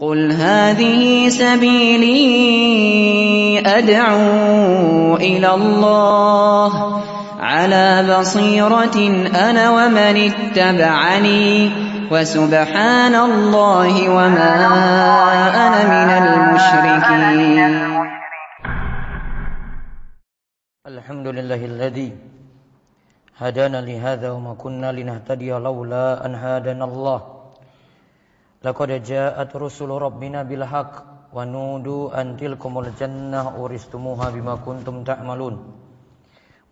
قل هذه سبيلي أدعو إلى الله على بصيرة أنا ومن اتبعني وسبحان الله وما أنا من المشركين. الحمد لله الذي هدانا لهذا وما كنا لنهتدي لولا أن هدانا الله. Laqad ja'at rusul rabbina bil haqq wa nudu an tilkumul jannah uristumuha bima kuntum ta'malun.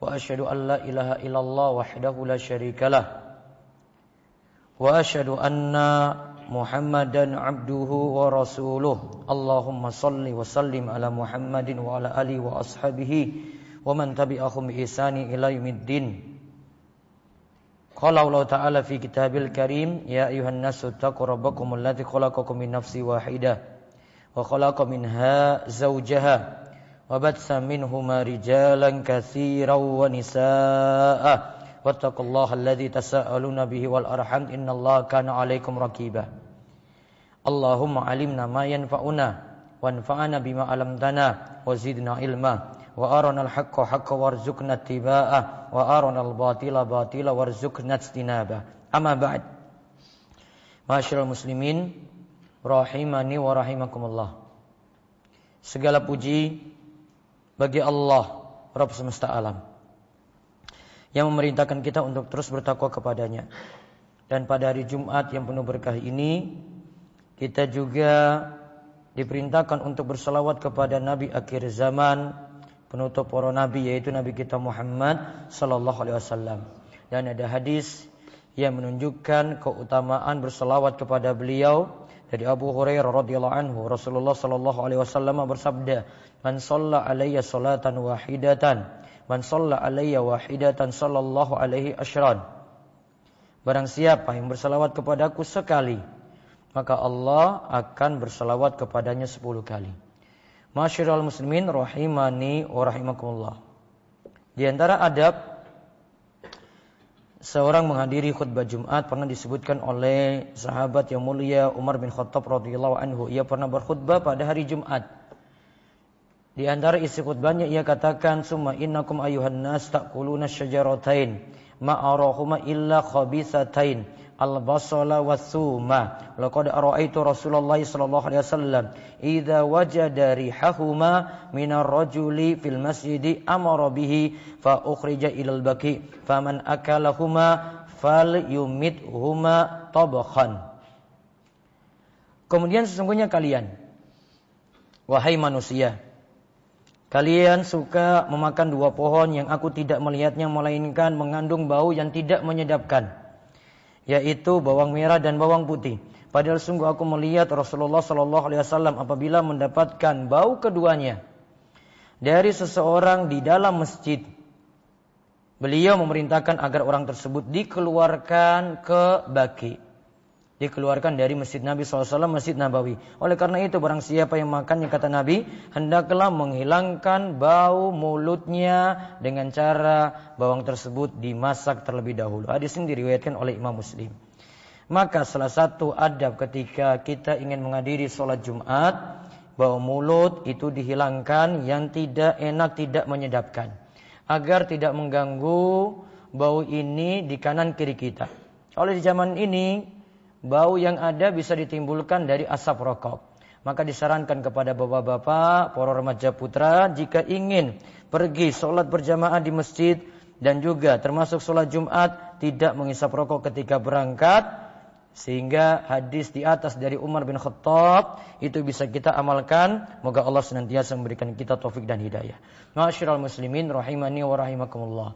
Wa asyhadu an la ilaha illallah wahdahu la syarikalah. Wa asyhadu anna Muhammadan abduhu wa rasuluh. Allahumma salli wa sallim ala Muhammadin wa ala alihi wa ashabihi wa man tabi'ahum bi ihsani ila yaumiddin. Qala Allah Ta'ala fi kitabil karim Ya ayuhan nasu taqu rabbakum alladhi khalaqakum min nafsi wahidah Wa khalaqa minha zawjaha Wa batsa minhuma rijalan katsiran wa nisaa Wattaqullaha alladhi tasaaluna bihi wal arham innallaha kana 'alaikum raqiba Wa zidna ilma wa arana al-haqqa haqqa warzuqna ittiba'ah. Wa arana al-batila batila warzuqna ijtinabah. Amma ba'd. Masyaallah muslimin rahimani wa rahimakumullah. Segala puji bagi Allah Rabb semesta alam yang memerintahkan kita untuk terus bertakwa kepadanya. Dan pada hari Jumat yang penuh berkah ini kita juga diperintahkan untuk berselawat kepada Nabi akhir zaman penutup para nabi yaitu nabi kita Muhammad sallallahu alaihi wasallam. Dan ada hadis yang menunjukkan keutamaan berselawat kepada beliau dari Abu Hurairah radhiyallahu anhu. Rasulullah sallallahu alaihi wasallam bersabda man shalla alayya salatan wahidatan man shalla alayya wahidatan sallallahu alaihi asyran barang siapa yang berselawat kepadaku sekali maka Allah akan berselawat kepadanya sepuluh kali Masyiral muslimin rahimani wa rahimakumullah. Di antara adab seorang menghadiri khutbah Jumat pernah disebutkan oleh sahabat yang mulia Umar bin Khattab radhiyallahu anhu. Ia pernah berkhutbah pada hari Jumat. Di antara isi khutbahnya ia katakan summa innakum ayuhan nas taquluna syajaratain ma arahuma illa khabisatain al-basala wa thuma. Laqad ara'aitu Rasulullah sallallahu alaihi wasallam idza wajada rihahuma minar rajuli fil masjidi amara bihi fa ukhrija ilal baqi faman akalahuma huma tabakhan. Kemudian sesungguhnya kalian wahai manusia Kalian suka memakan dua pohon yang aku tidak melihatnya melainkan mengandung bau yang tidak menyedapkan yaitu bawang merah dan bawang putih. Padahal sungguh aku melihat Rasulullah Shallallahu Alaihi Wasallam apabila mendapatkan bau keduanya dari seseorang di dalam masjid, beliau memerintahkan agar orang tersebut dikeluarkan ke baki dikeluarkan dari masjid Nabi SAW, masjid Nabawi. Oleh karena itu barang siapa yang makannya kata Nabi, hendaklah menghilangkan bau mulutnya dengan cara bawang tersebut dimasak terlebih dahulu. Hadis ini diriwayatkan oleh Imam Muslim. Maka salah satu adab ketika kita ingin menghadiri sholat Jumat, bau mulut itu dihilangkan yang tidak enak, tidak menyedapkan. Agar tidak mengganggu bau ini di kanan kiri kita. Oleh di zaman ini bau yang ada bisa ditimbulkan dari asap rokok. Maka disarankan kepada bapak-bapak, para remaja putra, jika ingin pergi sholat berjamaah di masjid dan juga termasuk sholat Jumat, tidak mengisap rokok ketika berangkat, sehingga hadis di atas dari Umar bin Khattab itu bisa kita amalkan. Moga Allah senantiasa memberikan kita taufik dan hidayah. Masyiral muslimin rahimani wa rahimakumullah.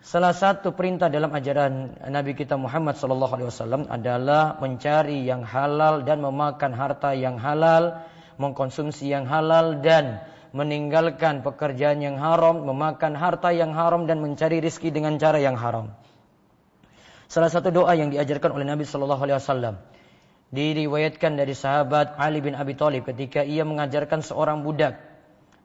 Salah satu perintah dalam ajaran Nabi kita Muhammad sallallahu alaihi wasallam adalah mencari yang halal dan memakan harta yang halal, mengkonsumsi yang halal dan meninggalkan pekerjaan yang haram, memakan harta yang haram dan mencari rizki dengan cara yang haram. Salah satu doa yang diajarkan oleh Nabi sallallahu alaihi wasallam diriwayatkan dari sahabat Ali bin Abi Thalib ketika ia mengajarkan seorang budak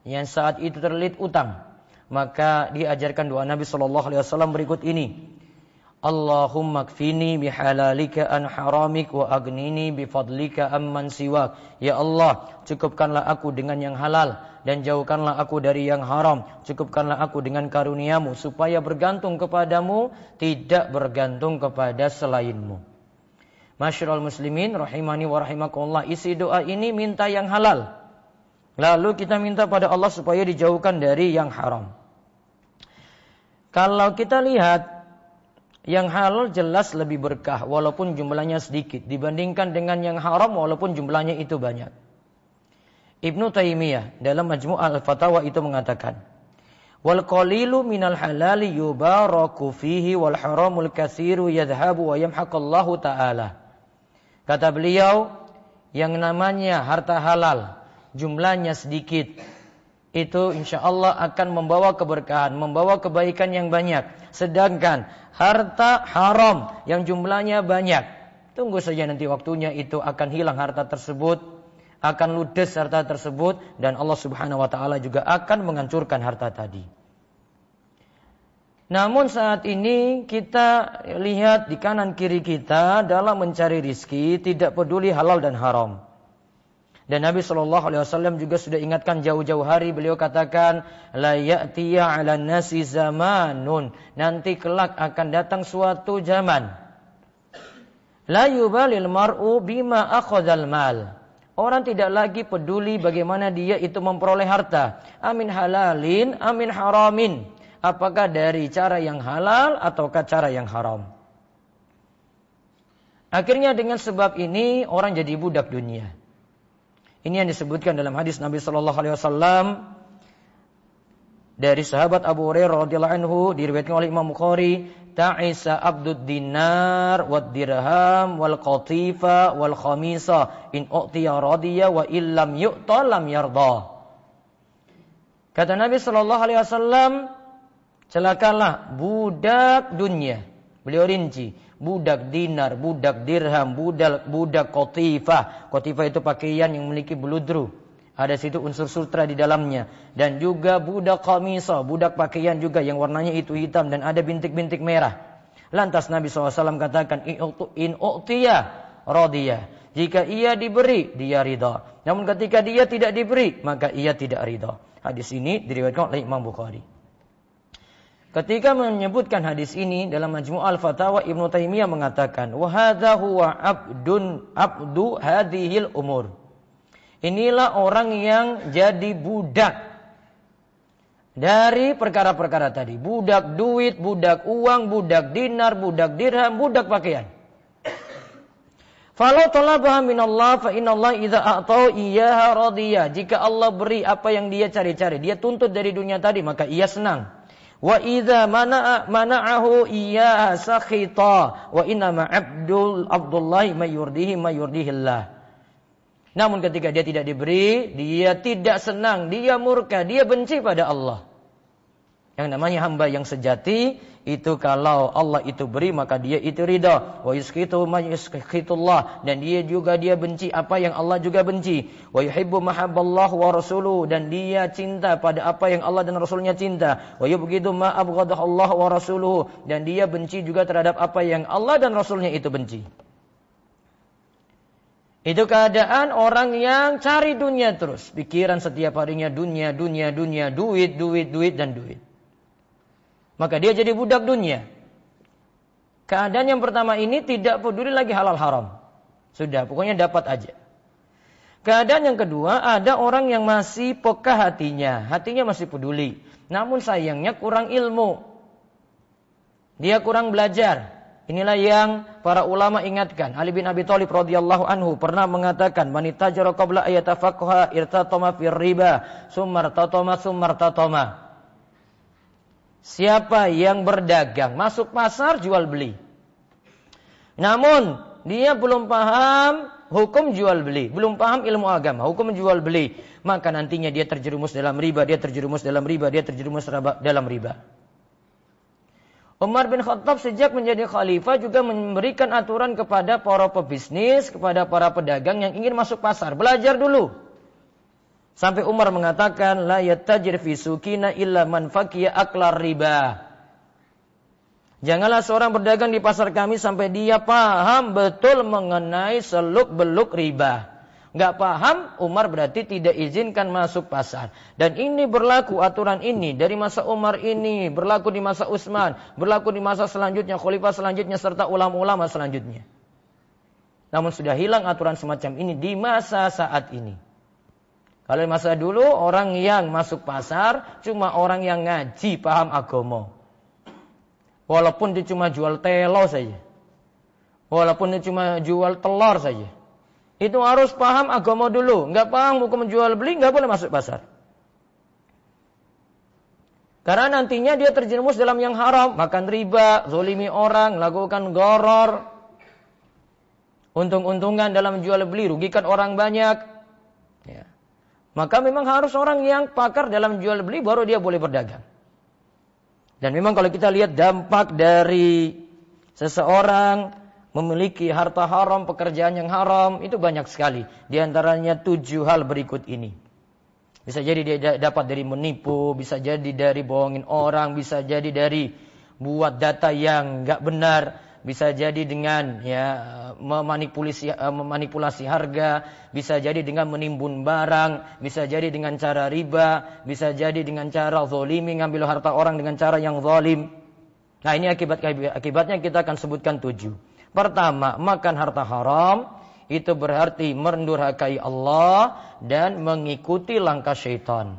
yang saat itu terlilit utang maka diajarkan doa Nabi Shallallahu Alaihi Wasallam berikut ini. Allahumma kfini bihalalika an haramik wa agnini bifadlika amman siwak. Ya Allah, cukupkanlah aku dengan yang halal dan jauhkanlah aku dari yang haram. Cukupkanlah aku dengan karuniamu supaya bergantung kepadamu, tidak bergantung kepada selainmu. Masyarul muslimin rahimani wa rahimakumullah. Isi doa ini minta yang halal. Lalu kita minta pada Allah supaya dijauhkan dari yang haram. Kalau kita lihat yang halal jelas lebih berkah walaupun jumlahnya sedikit dibandingkan dengan yang haram walaupun jumlahnya itu banyak. Ibnu Taimiyah dalam Majmu' al-Fatawa itu mengatakan, "Wal qalilu minal halali yubaraku fihi wal haramul katsiru yadhhabu wa ta'ala." Kata beliau, yang namanya harta halal jumlahnya sedikit itu insya Allah akan membawa keberkahan, membawa kebaikan yang banyak. Sedangkan harta haram yang jumlahnya banyak, tunggu saja nanti waktunya itu akan hilang harta tersebut, akan ludes harta tersebut, dan Allah Subhanahu Wa Taala juga akan menghancurkan harta tadi. Namun saat ini kita lihat di kanan kiri kita dalam mencari rizki tidak peduli halal dan haram. Dan Nabi Shallallahu Alaihi Wasallam juga sudah ingatkan jauh-jauh hari beliau katakan la ya'tiya 'ala nasi zamanun nanti kelak akan datang suatu zaman la yubalil mar'u bima akhadhal mal Orang tidak lagi peduli bagaimana dia itu memperoleh harta. Amin halalin, amin haramin. Apakah dari cara yang halal ataukah cara yang haram. Akhirnya dengan sebab ini orang jadi budak dunia. Ini yang disebutkan dalam hadis Nabi Shallallahu Alaihi Wasallam dari sahabat Abu Hurairah radhiyallahu anhu diriwayatkan oleh Imam Bukhari ta'isa abdud dinar wad dirham wal qatifa wal khamisa in u'tiya radiya wa illam yu'ta lam yarda. Kata Nabi sallallahu alaihi wasallam celakalah budak dunia. Beliau rinci budak dinar, budak dirham, budak budak kotifah. Kotifah itu pakaian yang memiliki beludru. Ada situ unsur sutra di dalamnya. Dan juga budak kamisa, budak pakaian juga yang warnanya itu hitam dan ada bintik-bintik merah. Lantas Nabi SAW katakan, in u'tiya radiyah. Jika ia diberi, dia ridha. Namun ketika dia tidak diberi, maka ia tidak ridha. Hadis ini diriwayatkan oleh Imam Bukhari. Ketika menyebutkan hadis ini dalam Majmu' al-Fatawa Ibnu Taimiyah mengatakan, "Wa huwa abdun abdu hadhil umur." Inilah orang yang jadi budak dari perkara-perkara tadi. Budak duit, budak uang, budak dinar, budak dirham, budak pakaian. Falau talabaha minallah fa inallah idza a'tau iyyaha radiyah. Jika Allah beri apa yang dia cari-cari, dia tuntut dari dunia tadi, maka ia senang. Wa idza mana'a mana'ahu iya sakhita wa inna ma abdul Abdullah mayurdihi mayurdihillah. Namun ketika dia tidak diberi, dia tidak senang, dia murka, dia benci pada Allah. Yang namanya hamba yang sejati itu kalau Allah itu beri maka dia itu ridha. Wa yuskitu ma yuskitullah dan dia juga dia benci apa yang Allah juga benci. Wa yuhibbu mahabballah wa rasuluhu dan dia cinta pada apa yang Allah dan Rasulnya cinta. Wa yubghidu ma Allah wa rasuluhu dan dia benci juga terhadap apa yang Allah dan Rasulnya itu benci. Itu keadaan orang yang cari dunia terus. Pikiran setiap harinya dunia, dunia, dunia, duit, duit, duit, dan duit. Maka dia jadi budak dunia. Keadaan yang pertama ini tidak peduli lagi halal haram. Sudah, pokoknya dapat aja. Keadaan yang kedua, ada orang yang masih peka hatinya. Hatinya masih peduli. Namun sayangnya kurang ilmu. Dia kurang belajar. Inilah yang para ulama ingatkan. Ali bin Abi Thalib radhiyallahu anhu pernah mengatakan, "Man itajara qabla ayatafaqaha irtatama fir riba, summa irtatama summa irtatama." Siapa yang berdagang, masuk pasar jual beli. Namun dia belum paham hukum jual beli, belum paham ilmu agama, hukum jual beli, maka nantinya dia terjerumus dalam riba, dia terjerumus dalam riba, dia terjerumus dalam riba. Umar bin Khattab sejak menjadi khalifah juga memberikan aturan kepada para pebisnis, kepada para pedagang yang ingin masuk pasar. Belajar dulu. Sampai Umar mengatakan la yattajir fi sukina illa man faqiya aklar riba. Janganlah seorang berdagang di pasar kami sampai dia paham betul mengenai seluk-beluk riba. Nggak paham, Umar berarti tidak izinkan masuk pasar. Dan ini berlaku aturan ini dari masa Umar ini, berlaku di masa Utsman, berlaku di masa selanjutnya, khalifah selanjutnya, serta ulama-ulama selanjutnya. Namun sudah hilang aturan semacam ini di masa saat ini. Kalau masa dulu orang yang masuk pasar cuma orang yang ngaji paham agama. Walaupun dia cuma jual telo saja. Walaupun dia cuma jual telur saja. Itu harus paham agama dulu. Nggak paham hukum jual beli, nggak boleh masuk pasar. Karena nantinya dia terjerumus dalam yang haram. Makan riba, zolimi orang, lakukan goror. Untung-untungan dalam jual beli, rugikan orang banyak. Maka memang harus orang yang pakar dalam jual beli baru dia boleh berdagang. Dan memang kalau kita lihat dampak dari seseorang memiliki harta haram, pekerjaan yang haram, itu banyak sekali. Di antaranya tujuh hal berikut ini. Bisa jadi dia dapat dari menipu, bisa jadi dari bohongin orang, bisa jadi dari buat data yang nggak benar, bisa jadi dengan ya memanipulasi eh, memanipulasi harga, bisa jadi dengan menimbun barang, bisa jadi dengan cara riba, bisa jadi dengan cara zolimi ngambil harta orang dengan cara yang zolim. Nah ini akibat akibatnya kita akan sebutkan tujuh. Pertama, makan harta haram itu berarti mendurhakai Allah dan mengikuti langkah syaitan.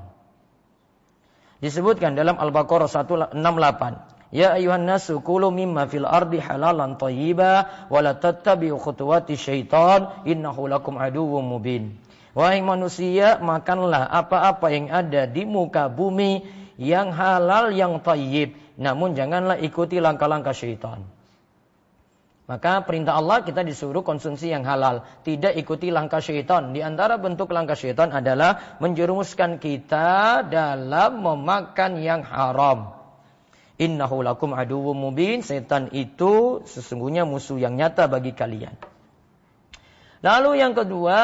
Disebutkan dalam Al-Baqarah 168. Ya ayuhan nasu kulu mimma fil ardi halalan thayyiba wa la tattabi'u khutuwati syaitan innahu lakum aduwwum mubin. Wahai manusia, makanlah apa-apa yang ada di muka bumi yang halal yang thayyib, namun janganlah ikuti langkah-langkah syaitan. Maka perintah Allah kita disuruh konsumsi yang halal. Tidak ikuti langkah syaitan. Di antara bentuk langkah syaitan adalah menjerumuskan kita dalam memakan yang haram. Innahu lakum aduwwum mubin. Setan itu sesungguhnya musuh yang nyata bagi kalian. Lalu yang kedua,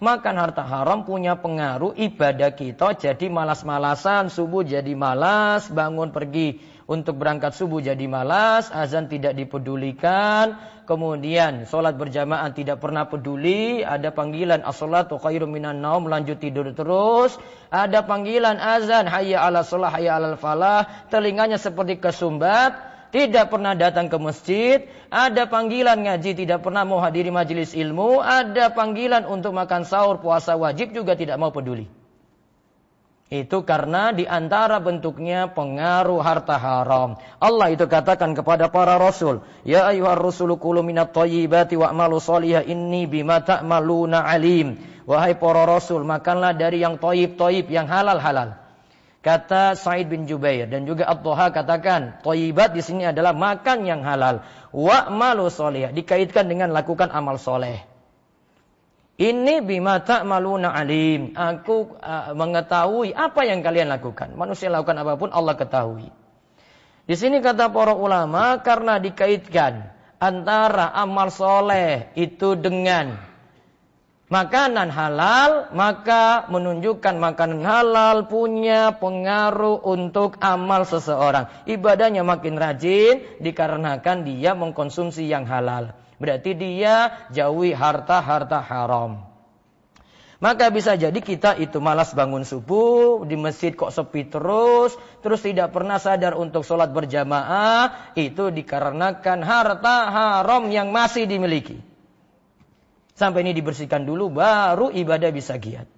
makan harta haram punya pengaruh ibadah kita jadi malas-malasan, subuh jadi malas, bangun pergi untuk berangkat subuh jadi malas, azan tidak dipedulikan, kemudian sholat berjamaah tidak pernah peduli, ada panggilan as-salatu khairum minan naum, lanjut tidur terus, ada panggilan azan hayya ala sholah hayya ala falah, telinganya seperti kesumbat, tidak pernah datang ke masjid, ada panggilan ngaji tidak pernah mau hadiri majelis ilmu, ada panggilan untuk makan sahur puasa wajib juga tidak mau peduli. Itu karena di antara bentuknya pengaruh harta haram. Allah itu katakan kepada para rasul, "Ya ayyuhar rusulu kulu minat thayyibati wa'malu shalihah inni bima ta'maluna alim." Wahai para rasul, makanlah dari yang thayyib-thayyib, yang halal-halal. Kata Said bin Jubair dan juga Abdullah katakan, thayyibat di sini adalah makan yang halal. Wa'malu shalihah dikaitkan dengan lakukan amal soleh. Ini bima maluna alim. Aku uh, mengetahui apa yang kalian lakukan. Manusia lakukan apa pun Allah ketahui. Di sini kata para ulama karena dikaitkan antara amal soleh itu dengan makanan halal, maka menunjukkan makanan halal punya pengaruh untuk amal seseorang. Ibadahnya makin rajin dikarenakan dia mengkonsumsi yang halal. Berarti dia jauhi harta-harta haram. Maka bisa jadi kita itu malas bangun subuh, di masjid kok sepi terus, terus tidak pernah sadar untuk sholat berjamaah, itu dikarenakan harta haram yang masih dimiliki. Sampai ini dibersihkan dulu, baru ibadah bisa giat.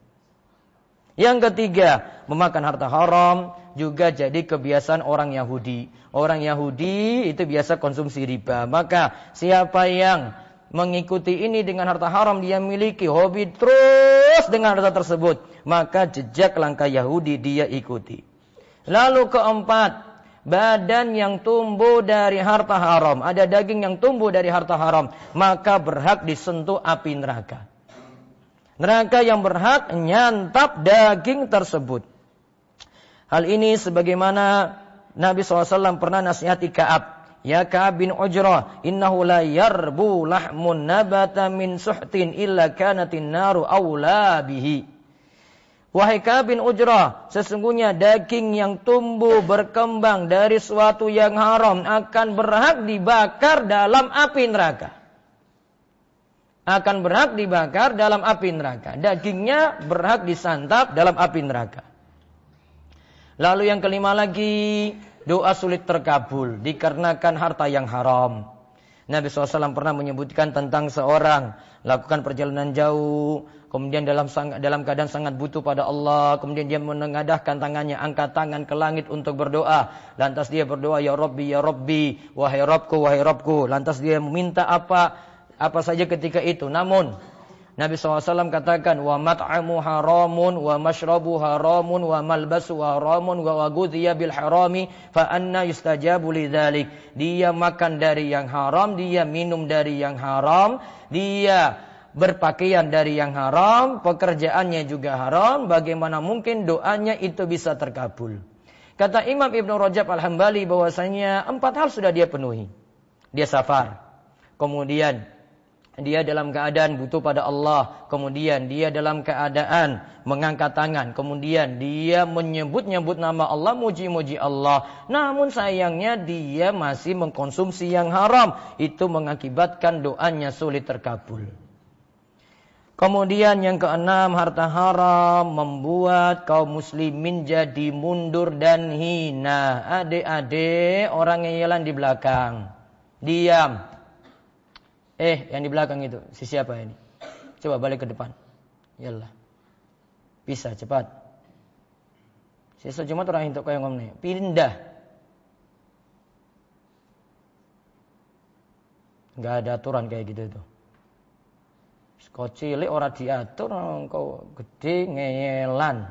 Yang ketiga, memakan harta haram juga jadi kebiasaan orang Yahudi. Orang Yahudi itu biasa konsumsi riba. Maka siapa yang mengikuti ini dengan harta haram dia miliki hobi terus dengan harta tersebut, maka jejak langkah Yahudi dia ikuti. Lalu keempat, badan yang tumbuh dari harta haram, ada daging yang tumbuh dari harta haram, maka berhak disentuh api neraka. Neraka yang berhak nyantap daging tersebut. Hal ini sebagaimana Nabi SAW pernah nasihati Ka'ab. Ya Ka'ab bin Ujrah, innahu la yarbu lahmun nabata min suhtin illa kanatin naru awla bihi. Wahai kabin ujrah, sesungguhnya daging yang tumbuh berkembang dari suatu yang haram akan berhak dibakar dalam api neraka. Akan berhak dibakar dalam api neraka. Dagingnya berhak disantap dalam api neraka. Lalu yang kelima lagi, doa sulit terkabul dikarenakan harta yang haram. Nabi SAW pernah menyebutkan tentang seorang lakukan perjalanan jauh, kemudian dalam dalam keadaan sangat butuh pada Allah, kemudian dia menengadahkan tangannya, angkat tangan ke langit untuk berdoa. Lantas dia berdoa, Ya Rabbi, Ya Rabbi, wahai Rabbku, wahai Rabbku. Lantas dia meminta apa apa saja ketika itu. Namun Nabi SAW katakan, wa mat'amu haramun, wa mashrabu haramun, wa malbasu haramun, wa bil harami, fa anna yustajabu lidhalik. Dia makan dari yang haram, dia minum dari yang haram, dia berpakaian dari yang haram, pekerjaannya juga haram, bagaimana mungkin doanya itu bisa terkabul. Kata Imam Ibn Rajab Al-Hambali bahwasanya empat hal sudah dia penuhi. Dia safar. Kemudian dia dalam keadaan butuh pada Allah, kemudian dia dalam keadaan mengangkat tangan, kemudian dia menyebut-nyebut nama Allah, muji-muji Allah. Namun sayangnya dia masih mengkonsumsi yang haram, itu mengakibatkan doanya sulit terkabul. Kemudian yang keenam, harta haram membuat kaum muslimin jadi mundur dan hina. Adik-adik, orang yang di belakang. Diam, Eh, yang di belakang itu, si siapa ini? Coba balik ke depan. Yalah. Bisa cepat. Sisa cuma orang itu kayak ngomongnya. Pindah. Gak ada aturan kayak gitu tuh. Kau cilik orang diatur, kau gede ngeyelan.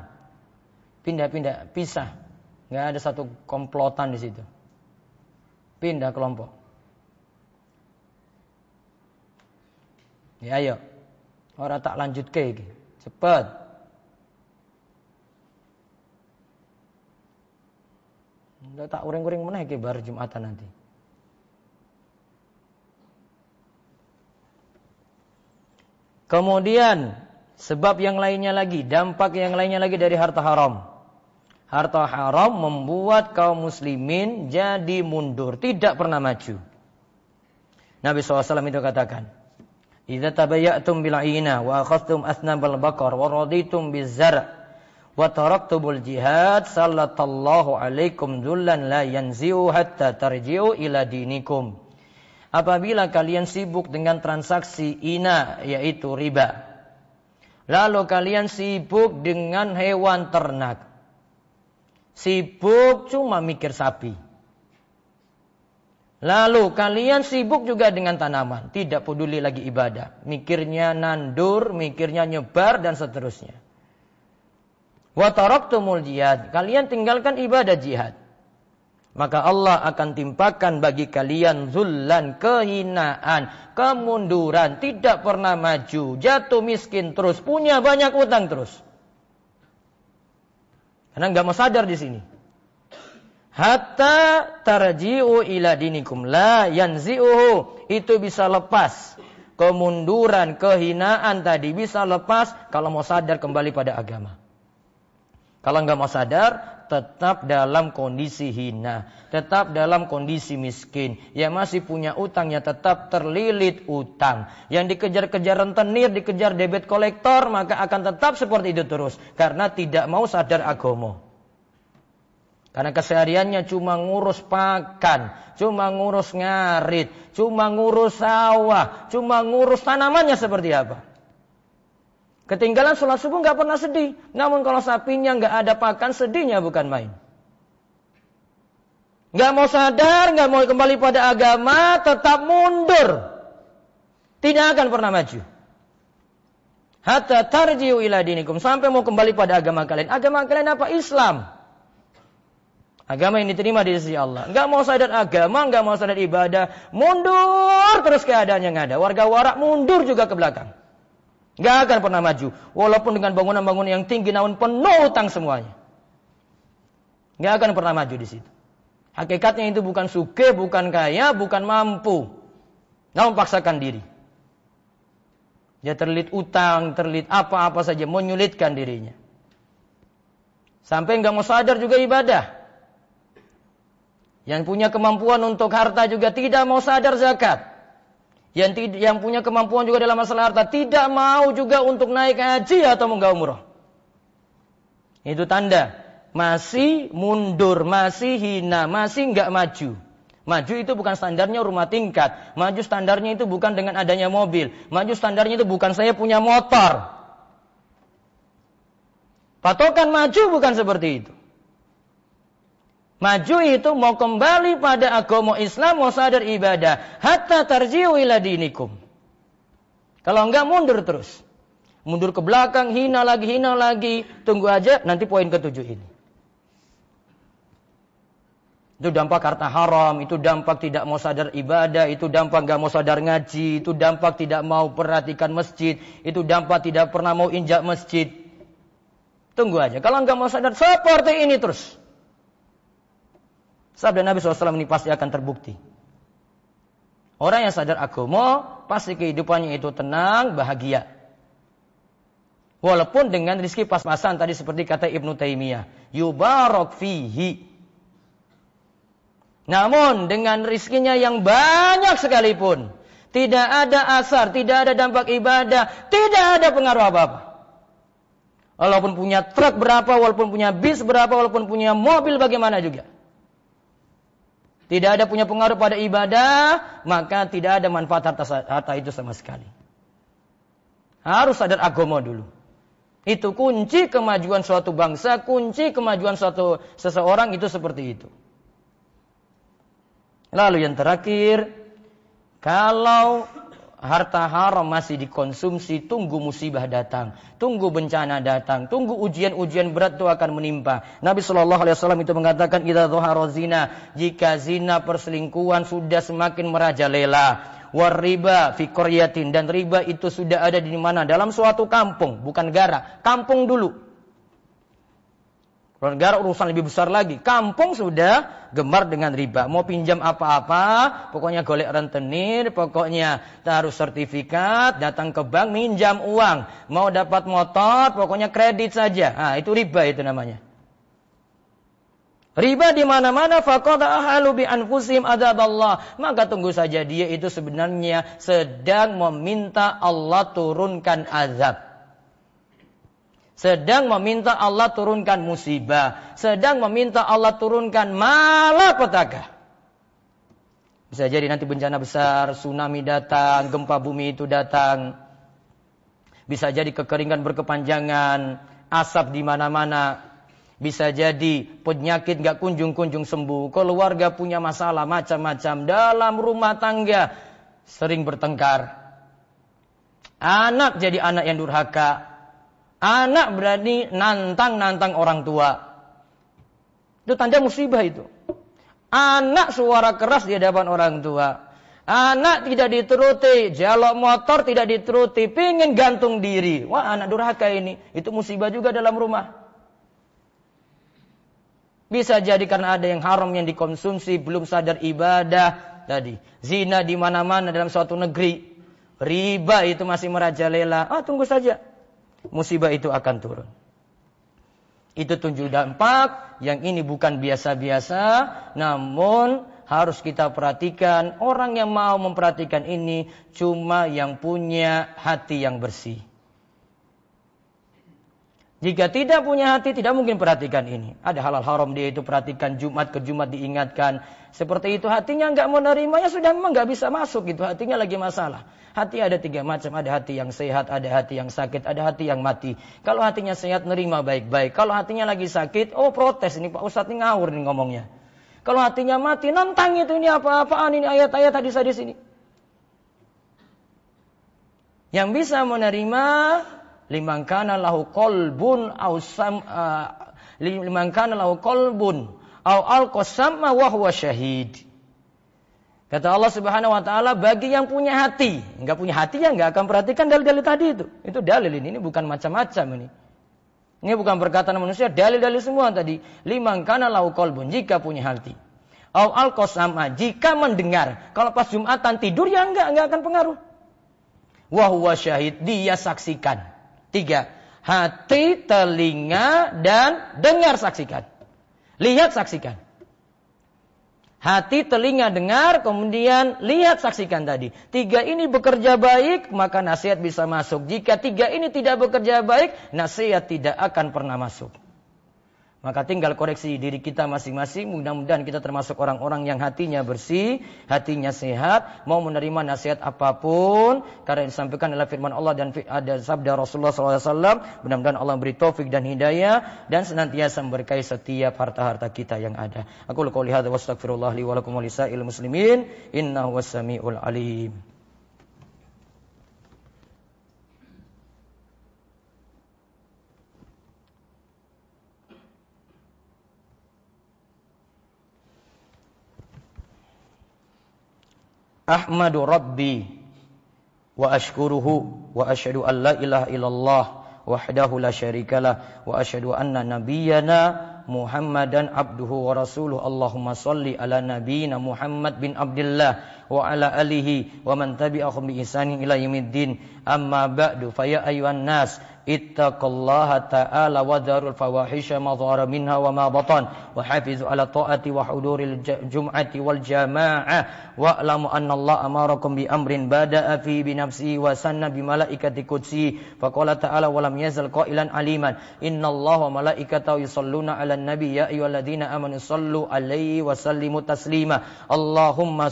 Pindah-pindah, pisah. Gak ada satu komplotan di situ. Pindah kelompok. Ya ayo. Orang tak lanjut ke iki. Cepet. Ndak tak uring-uring meneh iki bar Jumatan nanti. Kemudian sebab yang lainnya lagi, dampak yang lainnya lagi dari harta haram. Harta haram membuat kaum muslimin jadi mundur, tidak pernah maju. Nabi SAW itu katakan, Idza tabayyatum bil aina wa akhadtum asnabal baqar wa raditum bizar wa taraktumul jihad sallallahu alaikum dzullan la yanzi'u hatta tarji'u ila dinikum. Apabila kalian sibuk dengan transaksi ina yaitu riba. Lalu kalian sibuk dengan hewan ternak. Sibuk cuma mikir sapi. Lalu kalian sibuk juga dengan tanaman, tidak peduli lagi ibadah, mikirnya nandur, mikirnya nyebar dan seterusnya. Wa taraktumul jihad, kalian tinggalkan ibadah jihad. Maka Allah akan timpakan bagi kalian zullan, kehinaan, kemunduran, tidak pernah maju, jatuh miskin terus, punya banyak utang terus. Karena nggak mau sadar di sini hatta tarji'u ila dinikum. La yanzi'uhu. Itu bisa lepas. Kemunduran kehinaan tadi bisa lepas kalau mau sadar kembali pada agama. Kalau nggak mau sadar tetap dalam kondisi hina. Tetap dalam kondisi miskin. Yang masih punya utang ya tetap terlilit utang. Yang dikejar-kejar rentenir dikejar debit kolektor maka akan tetap seperti itu terus. Karena tidak mau sadar agama karena kesehariannya cuma ngurus pakan, cuma ngurus ngarit, cuma ngurus sawah, cuma ngurus tanamannya seperti apa. Ketinggalan sholat subuh nggak pernah sedih. Namun kalau sapinya nggak ada pakan, sedihnya bukan main. Nggak mau sadar, nggak mau kembali pada agama, tetap mundur. Tidak akan pernah maju. Hatta tarjiu ila dinikum. Sampai mau kembali pada agama kalian. Agama kalian apa? Islam. Agama yang diterima di sisi Allah. Enggak mau sadar agama, enggak mau sadar ibadah. Mundur terus keadaannya nggak ada. Warga warak mundur juga ke belakang. Enggak akan pernah maju. Walaupun dengan bangunan-bangunan yang tinggi namun penuh utang semuanya. Enggak akan pernah maju di situ. Hakikatnya itu bukan suke, bukan kaya, bukan mampu. Namun paksakan diri. Dia terlilit utang, terlilit apa-apa saja, menyulitkan dirinya. Sampai nggak mau sadar juga ibadah. Yang punya kemampuan untuk harta juga tidak mau sadar zakat. Yang, yang punya kemampuan juga dalam masalah harta tidak mau juga untuk naik haji atau menggau umroh. Itu tanda masih mundur, masih hina, masih nggak maju. Maju itu bukan standarnya rumah tingkat. Maju standarnya itu bukan dengan adanya mobil. Maju standarnya itu bukan saya punya motor. Patokan maju bukan seperti itu. Maju itu mau kembali pada agama Islam, mau sadar ibadah. Hatta tarjiu ila dinikum. Kalau enggak mundur terus. Mundur ke belakang, hina lagi, hina lagi. Tunggu aja, nanti poin ketujuh ini. Itu dampak harta haram, itu dampak tidak mau sadar ibadah, itu dampak nggak mau sadar ngaji, itu dampak tidak mau perhatikan masjid, itu dampak tidak pernah mau injak masjid. Tunggu aja. Kalau nggak mau sadar seperti ini terus. Sabda Nabi SAW ini pasti akan terbukti. Orang yang sadar agama, pasti kehidupannya itu tenang, bahagia. Walaupun dengan rizki pas-pasan tadi seperti kata Ibnu Taimiyah. Yubarok fihi. Namun dengan rizkinya yang banyak sekalipun, tidak ada asar, tidak ada dampak ibadah, tidak ada pengaruh apa-apa. Walaupun punya truk berapa, walaupun punya bis berapa, walaupun punya mobil bagaimana juga. Tidak ada punya pengaruh pada ibadah, maka tidak ada manfaat harta, harta itu sama sekali. Harus sadar agama dulu. Itu kunci kemajuan suatu bangsa, kunci kemajuan suatu seseorang itu seperti itu. Lalu yang terakhir, kalau harta haram masih dikonsumsi, tunggu musibah datang, tunggu bencana datang, tunggu ujian-ujian berat itu akan menimpa. Nabi Shallallahu Alaihi Wasallam itu mengatakan, "Ida zina, jika zina perselingkuhan sudah semakin merajalela, riba fi dan riba itu sudah ada di mana? Dalam suatu kampung, bukan negara, kampung dulu. Negara urusan lebih besar lagi. Kampung sudah gemar dengan riba. Mau pinjam apa-apa, pokoknya golek rentenir, pokoknya harus sertifikat, datang ke bank, minjam uang. Mau dapat motor, pokoknya kredit saja. Nah, itu riba itu namanya. Riba di mana-mana faqada ahalu bi anfusim Allah. Maka tunggu saja dia itu sebenarnya sedang meminta Allah turunkan azab sedang meminta Allah turunkan musibah, sedang meminta Allah turunkan malapetaka. Bisa jadi nanti bencana besar, tsunami datang, gempa bumi itu datang. Bisa jadi kekeringan berkepanjangan, asap di mana-mana. Bisa jadi penyakit gak kunjung-kunjung sembuh. Keluarga punya masalah macam-macam. Dalam rumah tangga sering bertengkar. Anak jadi anak yang durhaka. Anak berani nantang-nantang orang tua. Itu tanda musibah itu. Anak suara keras di hadapan orang tua. Anak tidak dituruti, jalok motor tidak dituruti, pingin gantung diri. Wah anak durhaka ini, itu musibah juga dalam rumah. Bisa jadi karena ada yang haram yang dikonsumsi, belum sadar ibadah tadi. Zina di mana-mana dalam suatu negeri. Riba itu masih merajalela. Ah tunggu saja musibah itu akan turun. Itu tunjuk dampak yang ini bukan biasa-biasa, namun harus kita perhatikan. Orang yang mau memperhatikan ini cuma yang punya hati yang bersih. Jika tidak punya hati, tidak mungkin perhatikan ini. Ada halal haram dia itu perhatikan Jumat ke Jumat diingatkan. Seperti itu hatinya nggak mau ya sudah memang nggak bisa masuk gitu. Hatinya lagi masalah. Hati ada tiga macam, ada hati yang sehat, ada hati yang sakit, ada hati yang mati. Kalau hatinya sehat, nerima baik-baik. Kalau hatinya lagi sakit, oh protes ini Pak Ustadz ini ngawur nih ngomongnya. Kalau hatinya mati, nantang itu ini apa-apaan ini ayat-ayat hadis-hadis ini. Yang bisa menerima liman kana lahu qalbun au sam uh, liman kana lahu qalbun alqasama wa huwa syahid. Kata Allah Subhanahu wa taala bagi yang punya hati, enggak punya hati ya enggak akan perhatikan dalil-dalil tadi itu. Itu dalil ini, ini bukan macam-macam ini. Ini bukan perkataan manusia, dalil-dalil semua tadi. Liman kana lau qalbun jika punya hati. Au alqasama jika mendengar. Kalau pas Jumatan tidur ya enggak enggak akan pengaruh. Wa huwa syahid, dia saksikan. Tiga, Hati, telinga, dan dengar saksikan. Lihat saksikan. Hati, telinga, dengar, kemudian lihat, saksikan tadi. Tiga ini bekerja baik, maka nasihat bisa masuk. Jika tiga ini tidak bekerja baik, nasihat tidak akan pernah masuk. Maka tinggal koreksi diri kita masing-masing. Mudah-mudahan kita termasuk orang-orang yang hatinya bersih, hatinya sehat, mau menerima nasihat apa pun. Karena yang disampaikan adalah firman Allah dan ada sabda Rasulullah SAW. Mudah-mudahan Allah beri taufik dan hidayah dan senantiasa memberkahi setiap harta-harta kita yang ada. Aku lakukan lihat wa astagfirullah li wa wa muslimin. Innahu was-sami'ul alim. Ahmadu Rabbi wa ashkuruhu wa asyhadu an la ilaha illallah wahdahu la syarikalah wa asyhadu anna nabiyyana Muhammadan abduhu wa rasuluh Allahumma salli ala nabiyyina Muhammad bin Abdullah wa ala alihi wa man tabi'ahum bi ihsanin ila yaumiddin amma ba'du fa ya ayyuhan nas ittaqullaha ta'ala wa darul fawahisha ma dhara minha wa ma batan wa hafizu ala ta'ati wa huduril jum'ati wal jama'ah wa alamu anna Allah amarakum bi amrin bada'a fi bi nafsihi wa sanna bi malaikati qudsi fa qala ta'ala wa lam yazal qailan aliman inna Allah wa malaikatahu yusalluna 'alan nabi ya ayyuhalladzina amanu sallu alaihi wa sallimu taslima Allahumma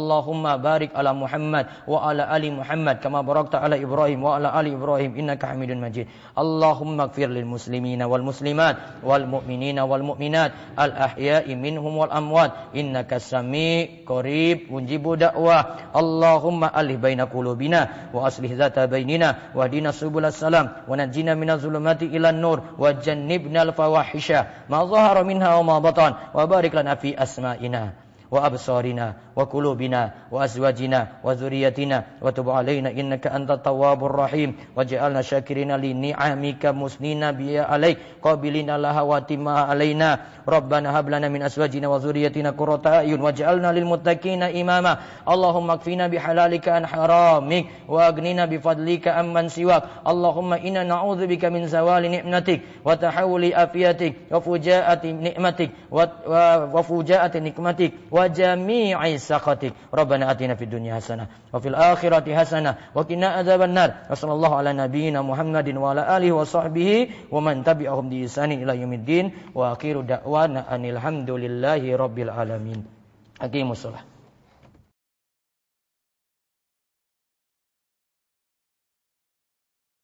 salli ala Muhammad wa ala ali Muhammad kama sallaita ala Ibrahim wa ala ali Ibrahim innaka Hamidun Majid Allahumma barik ala Muhammad wa ala ali Muhammad kama barakta ala Ibrahim wa ala ali Ibrahim innaka Hamidun Majid. Allahumma ighfir lil muslimina wal muslimat wal mu'minina wal mu'minat al ahya'i minhum wal amwat innaka sami qarib mujibu da'wah. وأبصارنا وقلوبنا وأزواجنا وذريتنا وتب علينا إنك أنت التواب الرحيم. واجعلنا شاكرين لنعمك مسنين بها عليك. قابلين لها واتمها علينا. ربنا هب لنا من أزواجنا وذريتنا قرة أعين. واجعلنا للمتقين إماما. اللهم اكفنا بحلالك عن حرامك وأغننا بفضلك عمن سواك. اللهم إنا نعوذ بك من زوال نعمتك وتحول أفيتك وفجاءة نعمتك وفجاءة نقمتك wa jami'i saqatik. Rabbana atina fid dunya hasanah wa fil akhirati hasanah wa qina adzabannar. Wassallallahu ala nabiyyina Muhammadin wa ala alihi wa sahbihi wa man tabi'ahum bi ihsani ila yaumiddin wa akhiru da'wana anil hamdulillahi rabbil alamin. Aqimussalah.